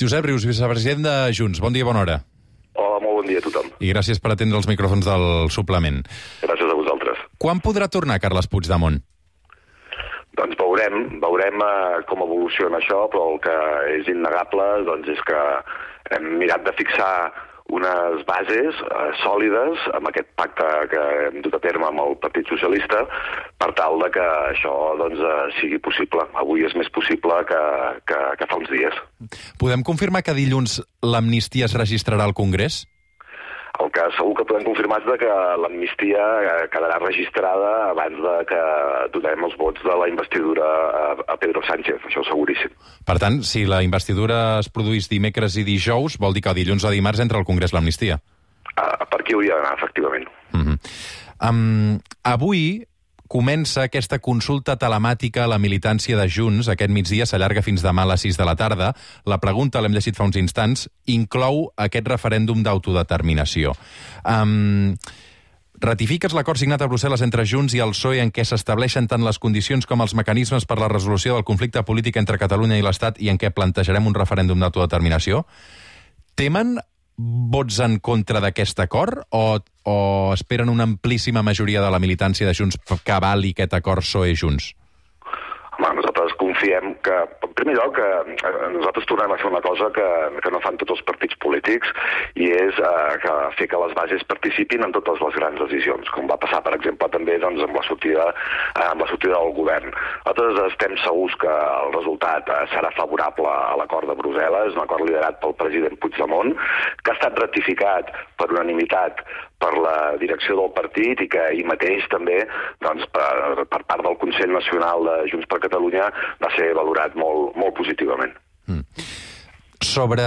Josep Rius, vicepresident de Junts. Bon dia, bona hora. Hola, molt bon dia a tothom. I gràcies per atendre els micròfons del suplement. Gràcies a vosaltres. Quan podrà tornar Carles Puigdemont? Doncs veurem, veurem eh, com evoluciona això, però el que és innegable doncs, és que hem mirat de fixar unes bases eh, sòlides amb aquest pacte que hem dut a terme amb el Partit Socialista per tal de que això doncs, eh, sigui possible. Avui és més possible que, que, que fa uns dies. Podem confirmar que dilluns l'amnistia es registrarà al Congrés? El que segur que podem confirmar és que l'amnistia eh, quedarà registrada abans de que donem els vots de la investidura a, Pedro Sánchez, això seguríssim. Per tant, si la investidura es produís dimecres i dijous, vol dir que dilluns o dimarts entra al Congrés l'amnistia? Per aquí hauria d'anar, efectivament. Uh -huh. um, avui comença aquesta consulta telemàtica a la militància de Junts. Aquest migdia s'allarga fins demà a les 6 de la tarda. La pregunta, l'hem llegit fa uns instants, inclou aquest referèndum d'autodeterminació. Um, Ratifiques l'acord signat a Brussel·les entre Junts i el PSOE en què s'estableixen tant les condicions com els mecanismes per la resolució del conflicte polític entre Catalunya i l'Estat i en què plantejarem un referèndum d'autodeterminació? Temen vots en contra d'aquest acord o, o esperen una amplíssima majoria de la militància de Junts que avali aquest acord PSOE-Junts? Home, nosaltres confiem que, en primer lloc, que nosaltres tornem a fer una cosa que, que no fan tots els partits polítics i és eh, que fer que les bases participin en totes les grans decisions, com va passar, per exemple, també doncs, amb, la sortida, eh, amb la sortida del govern. Nosaltres estem segurs que el resultat eh, serà favorable a l'acord de Brussel·les, un acord liderat pel president Puigdemont, que ha estat ratificat per unanimitat per la direcció del partit i que ahir mateix també doncs, per, per part del Consell Nacional de Junts per Catalunya va ser valorat molt, molt positivament. Mm. Sobre,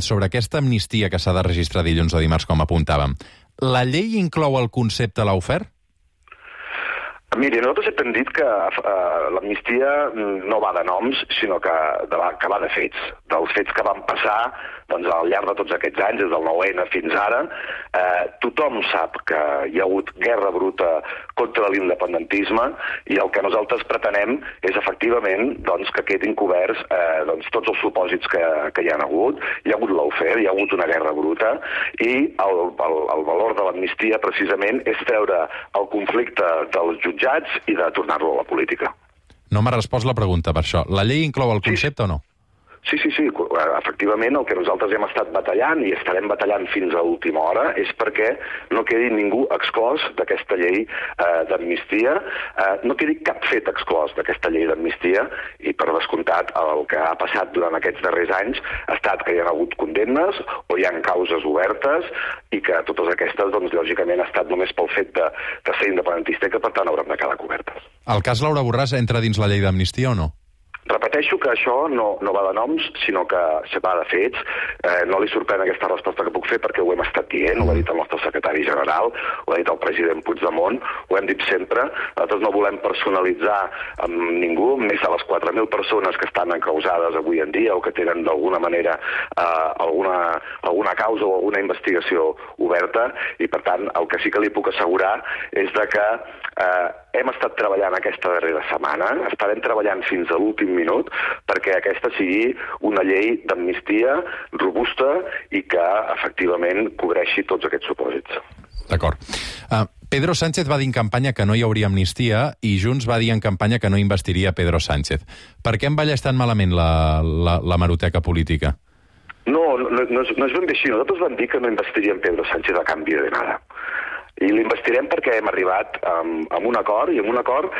sobre aquesta amnistia que s'ha de registrar dilluns o dimarts, com apuntàvem, la llei inclou el concepte l'ofer? Miri, nosaltres hem dit que uh, l'amnistia no va de noms, sinó que, de, que va de fets, dels fets que van passar doncs, al llarg de tots aquests anys, des del 9-N fins ara, eh, tothom sap que hi ha hagut guerra bruta contra l'independentisme i el que nosaltres pretenem és efectivament doncs, que quedin coberts eh, doncs, tots els supòsits que, que hi han hagut. Hi ha hagut l'aufer, hi ha hagut una guerra bruta i el, el, el valor de l'amnistia precisament és treure el conflicte dels jutjats i de tornar-lo a la política. No m'ha respost la pregunta per això. La llei inclou el concepte sí. o no? Sí, sí, sí. Efectivament, el que nosaltres hem estat batallant i estarem batallant fins a última hora és perquè no quedi ningú exclòs d'aquesta llei eh, d'amnistia, eh, no quedi cap fet exclòs d'aquesta llei d'amnistia i, per descomptat, el que ha passat durant aquests darrers anys ha estat que hi ha hagut condemnes o hi ha causes obertes i que totes aquestes, doncs, lògicament, ha estat només pel fet de, de ser independentista i que, per tant, hauran de quedar cobertes. El cas Laura Borràs entra dins la llei d'amnistia o no? Repeteixo que això no, no va de noms, sinó que se va de fets. Eh, no li sorprèn aquesta resposta que puc fer perquè ho hem estat dient, ho ha dit el nostre secretari general, ho ha dit el president Puigdemont, ho hem dit sempre. Nosaltres no volem personalitzar amb ningú, més de les 4.000 persones que estan encausades avui en dia o que tenen d'alguna manera eh, alguna, alguna causa o alguna investigació oberta i, per tant, el que sí que li puc assegurar és de que eh, hem estat treballant aquesta darrera setmana, estarem treballant fins a l'últim minut perquè aquesta sigui una llei d'amnistia robusta i que efectivament cobreixi tots aquests supòsits. D'acord. Uh, Pedro Sánchez va dir en campanya que no hi hauria amnistia i Junts va dir en campanya que no investiria Pedro Sánchez. Per què envelleix tan malament la, la, la maroteca política? No, no, no, és, no és ben bé així. Nosaltres vam dir que no investiríem Pedro Sánchez a canvi de nada. I l'investirem perquè hem arribat amb, amb un acord, i amb un acord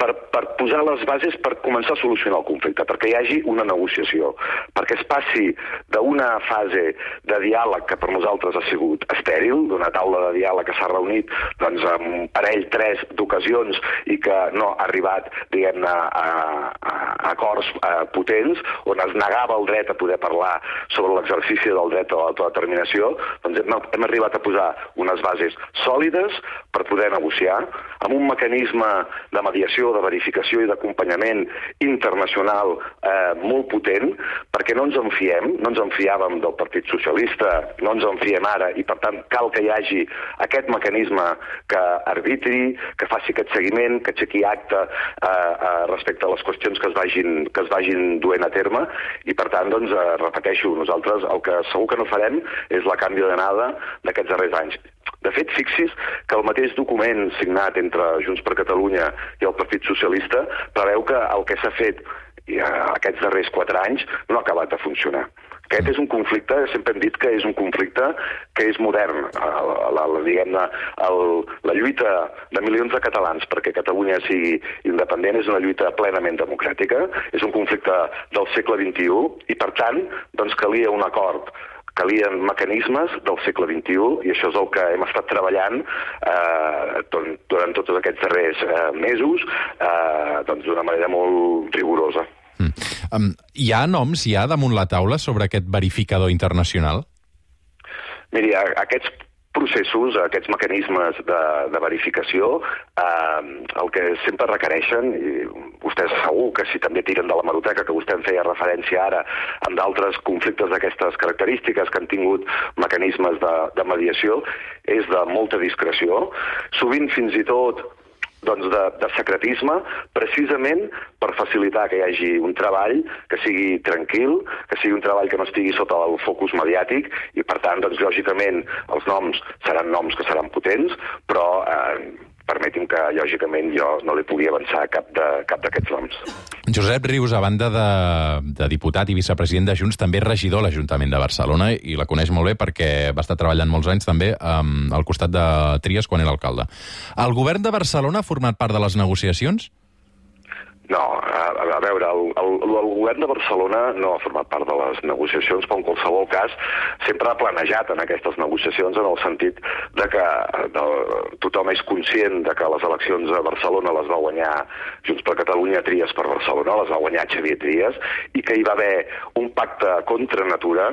per, per posar les bases per començar a solucionar el conflicte, perquè hi hagi una negociació, perquè es passi d'una fase de diàleg que per nosaltres ha sigut estèril, d'una taula de diàleg que s'ha reunit doncs, amb un parell, tres d'ocasions i que no ha arribat, diguem-ne, a, a, a acords a, potents, on es negava el dret a poder parlar sobre l'exercici del dret a l'autodeterminació, doncs hem, hem arribat a posar unes bases sòlides per poder negociar, amb un mecanisme de mediació de verificació i d'acompanyament internacional eh, molt potent, perquè no ens en fiem, no ens en fiàvem del Partit Socialista, no ens en fiem ara, i per tant cal que hi hagi aquest mecanisme que arbitri, que faci aquest seguiment, que aixequi acte eh, eh, respecte a les qüestions que es vagin, que es vagin duent a terme, i per tant, doncs, eh, repeteixo, nosaltres el que segur que no farem és la canvi d'anada d'aquests darrers anys. De fet, fixis que el mateix document signat entre Junts per Catalunya i el Partit Socialista preveu que el que s'ha fet eh, aquests darrers quatre anys no ha acabat de funcionar. Aquest és un conflicte, sempre hem dit que és un conflicte que és modern. La, la, diguem-ne, la lluita de milions de catalans perquè Catalunya sigui independent és una lluita plenament democràtica, és un conflicte del segle XXI i, per tant, doncs calia un acord calien mecanismes del segle XXI i això és el que hem estat treballant eh, durant tots aquests darrers eh, mesos eh, doncs d'una manera molt rigorosa. Mm. Um, hi ha noms ja damunt la taula sobre aquest verificador internacional? Miri, aquests processos, aquests mecanismes de, de verificació, eh, el que sempre requereixen, i vostès segur que si també tiren de la maroteca, que vostè en feia referència ara, amb d'altres conflictes d'aquestes característiques que han tingut mecanismes de, de mediació, és de molta discreció. Sovint, fins i tot, doncs, de, de secretisme, precisament per facilitar que hi hagi un treball que sigui tranquil, que sigui un treball que no estigui sota el focus mediàtic i, per tant, doncs, lògicament, els noms seran noms que seran potents, però eh, permeti'm que, lògicament, jo no li pugui avançar cap d'aquests noms. Josep Rius, a banda de, de diputat i vicepresident de Junts, també és regidor a l'Ajuntament de Barcelona i la coneix molt bé perquè va estar treballant molts anys també um, al costat de Trias quan era alcalde. El govern de Barcelona ha format part de les negociacions? No, a, a veure, el, el, el govern de Barcelona no ha format part de les negociacions, però en qualsevol cas sempre ha planejat en aquestes negociacions en el sentit de que de, tothom és conscient de que les eleccions a Barcelona les va guanyar Junts per Catalunya, Tries per Barcelona, les va guanyar Xavier Trias, i que hi va haver un pacte contra natura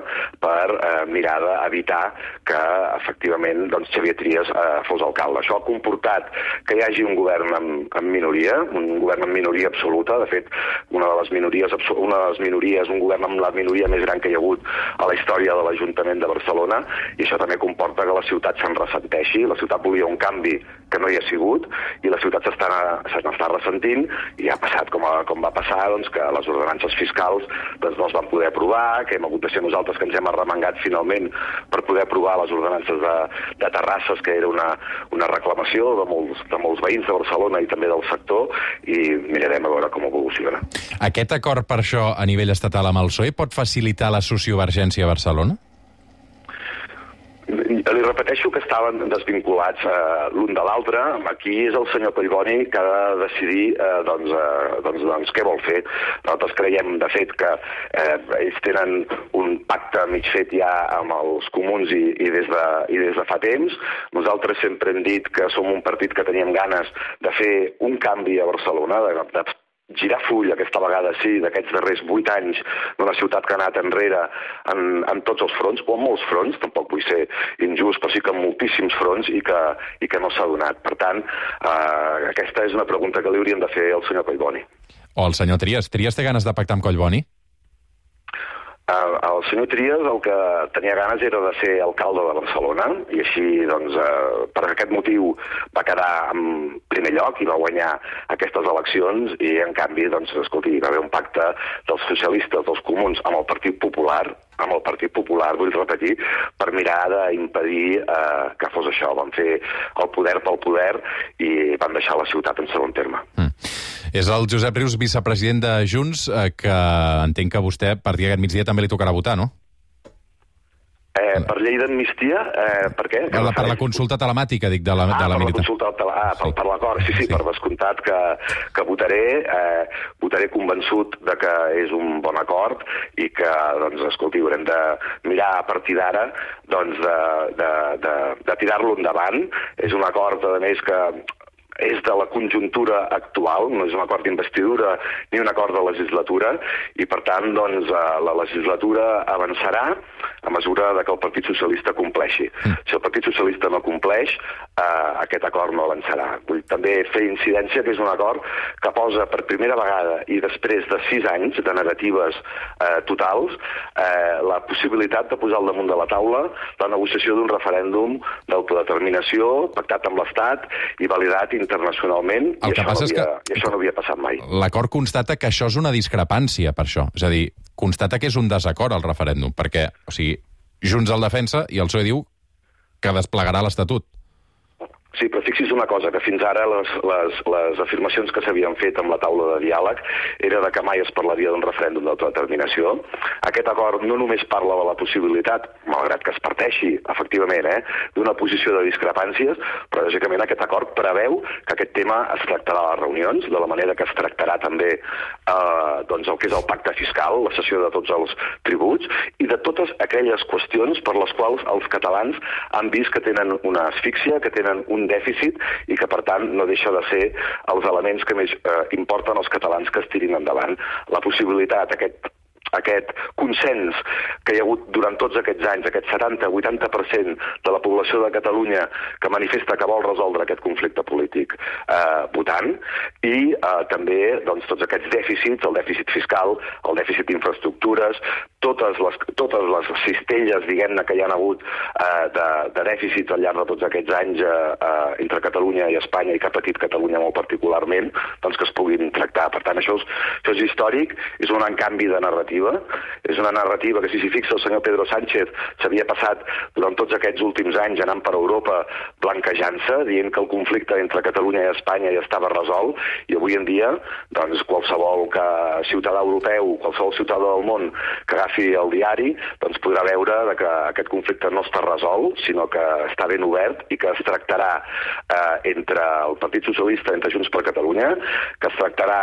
per eh, mirar d'evitar que efectivament doncs, Xavier Trias eh, fos alcalde. Això ha comportat que hi hagi un govern en, en minoria, un govern en minoria absoluta absoluta. De fet, una de les minories, una de les minories, un govern amb la minoria més gran que hi ha hagut a la història de l'Ajuntament de Barcelona, i això també comporta que la ciutat se'n ressenteixi. La ciutat volia un canvi que no hi ha sigut, i la ciutat se n'està ressentint, i ha passat com, a, com va passar, doncs, que les ordenances fiscals doncs, no es van poder aprovar, que hem hagut de ser nosaltres que ens hem arremangat finalment per poder aprovar les ordenances de, de terrasses, que era una, una reclamació de molts, de molts veïns de Barcelona i també del sector, i mirarem a veure com evoluciona. Aquest acord per això a nivell estatal amb el PSOE pot facilitar la sociovergència a Barcelona? Li repeteixo que estaven desvinculats eh, l'un de l'altre. Aquí és el senyor Collboni que ha de decidir eh, doncs, eh, doncs, doncs, què vol fer. Nosaltres creiem, de fet, que eh, ells tenen un pacte mig fet ja amb els comuns i, i, des de, i des de fa temps. Nosaltres sempre hem dit que som un partit que teníem ganes de fer un canvi a Barcelona, de, de girar full aquesta vegada sí, d'aquests darrers vuit anys d'una ciutat que ha anat enrere en, en tots els fronts, o en molts fronts, tampoc vull ser injust, però sí que en moltíssims fronts i que, i que no s'ha donat. Per tant, eh, aquesta és una pregunta que li hauríem de fer al senyor Collboni. O al senyor Trias. Trias té ganes de pactar amb Collboni? El, senyor Trias el que tenia ganes era de ser alcalde de Barcelona i així, doncs, eh, per aquest motiu va quedar en primer lloc i va guanyar aquestes eleccions i, en canvi, doncs, escolti, hi va haver un pacte dels socialistes, dels comuns, amb el Partit Popular amb el Partit Popular, vull repetir, per mirar d'impedir eh, que fos això. Van fer el poder pel poder i van deixar la ciutat en segon terme. Mm. És el Josep Rius, vicepresident de Junts, eh, que entenc que vostè, a partir d'aquest migdia, també li tocarà votar, no? Eh, per llei d'amnistia, eh, per què? Per la, per la consulta telemàtica, dic, de la, ah, de la per militar. la consulta tele... ah, per, sí. per l'acord, sí, sí, sí, per descomptat que, que votaré, eh, votaré convençut de que és un bon acord i que, doncs, escolti, haurem de mirar a partir d'ara doncs, de, de, de, de tirar-lo endavant. És un acord, a més, que és de la conjuntura actual, no és un acord d'investidura ni un acord de legislatura, i per tant doncs, eh, la legislatura avançarà a mesura de que el Partit Socialista compleixi. Mm. Si el Partit Socialista no compleix, eh, aquest acord no avançarà. Vull també fer incidència que és un acord que posa per primera vegada i després de sis anys de negatives eh, totals eh, la possibilitat de posar al damunt de la taula la negociació d'un referèndum d'autodeterminació pactat amb l'Estat i validat internacionalment El i, que això passa no és havia, que- i això no havia passat mai. L'acord constata que això és una discrepància, per això. És a dir, constata que és un desacord el referèndum, perquè, o sigui, Junts el defensa i el PSOE diu que desplegarà l'Estatut. Sí, però fixi's una cosa, que fins ara les, les, les afirmacions que s'havien fet amb la taula de diàleg era de que mai es parlaria d'un referèndum d'autodeterminació. Aquest acord no només parla de la possibilitat, malgrat que es parteixi, efectivament, eh, d'una posició de discrepàncies, però lògicament aquest acord preveu que aquest tema es tractarà a les reunions, de la manera que es tractarà també eh, doncs el que és el pacte fiscal, la cessió de tots els tributs, i de totes aquelles qüestions per les quals els catalans han vist que tenen una asfíxia, que tenen un dèficit i que, per tant, no deixa de ser els elements que més eh, importen als catalans que es tirin endavant. La possibilitat, aquest aquest consens que hi ha hagut durant tots aquests anys, aquest 70-80% de la població de Catalunya que manifesta que vol resoldre aquest conflicte polític eh, votant, i eh, també doncs, tots aquests dèficits, el dèficit fiscal, el dèficit d'infraestructures, totes les, totes les cistelles, diguem-ne, que hi han hagut eh, de, de dèficits al llarg de tots aquests anys eh, eh, entre Catalunya i Espanya i que ha patit Catalunya molt particularment, doncs que es puguin tractar. Per tant, això és, això és històric, és un canvi de narrativa, és una narrativa que, si s'hi fixa el senyor Pedro Sánchez, s'havia passat durant tots aquests últims anys anant per Europa blanquejant-se, dient que el conflicte entre Catalunya i Espanya ja estava resolt, i avui en dia, doncs, qualsevol que, ciutadà europeu, qualsevol ciutadà del món que agafi el diari, doncs podrà veure de que aquest conflicte no està resolt, sinó que està ben obert i que es tractarà eh, entre el Partit Socialista, entre Junts per Catalunya, que es tractarà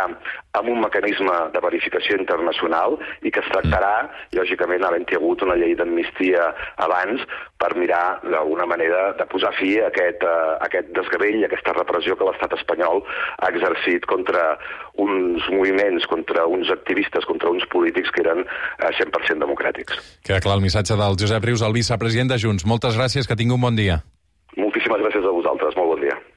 amb un mecanisme de verificació internacional i que es tractarà, lògicament, havent-hi hagut una llei d'amnistia abans per mirar d'alguna manera de posar fi a aquest, uh, aquest desgavell, a aquesta repressió que l'estat espanyol ha exercit contra uns moviments, contra uns activistes, contra uns polítics que eren uh, 100% democràtics. Queda clar el missatge del Josep Rius, el vicepresident de Junts. Moltes gràcies, que tingui un bon dia. Moltíssimes gràcies a vosaltres, molt bon dia.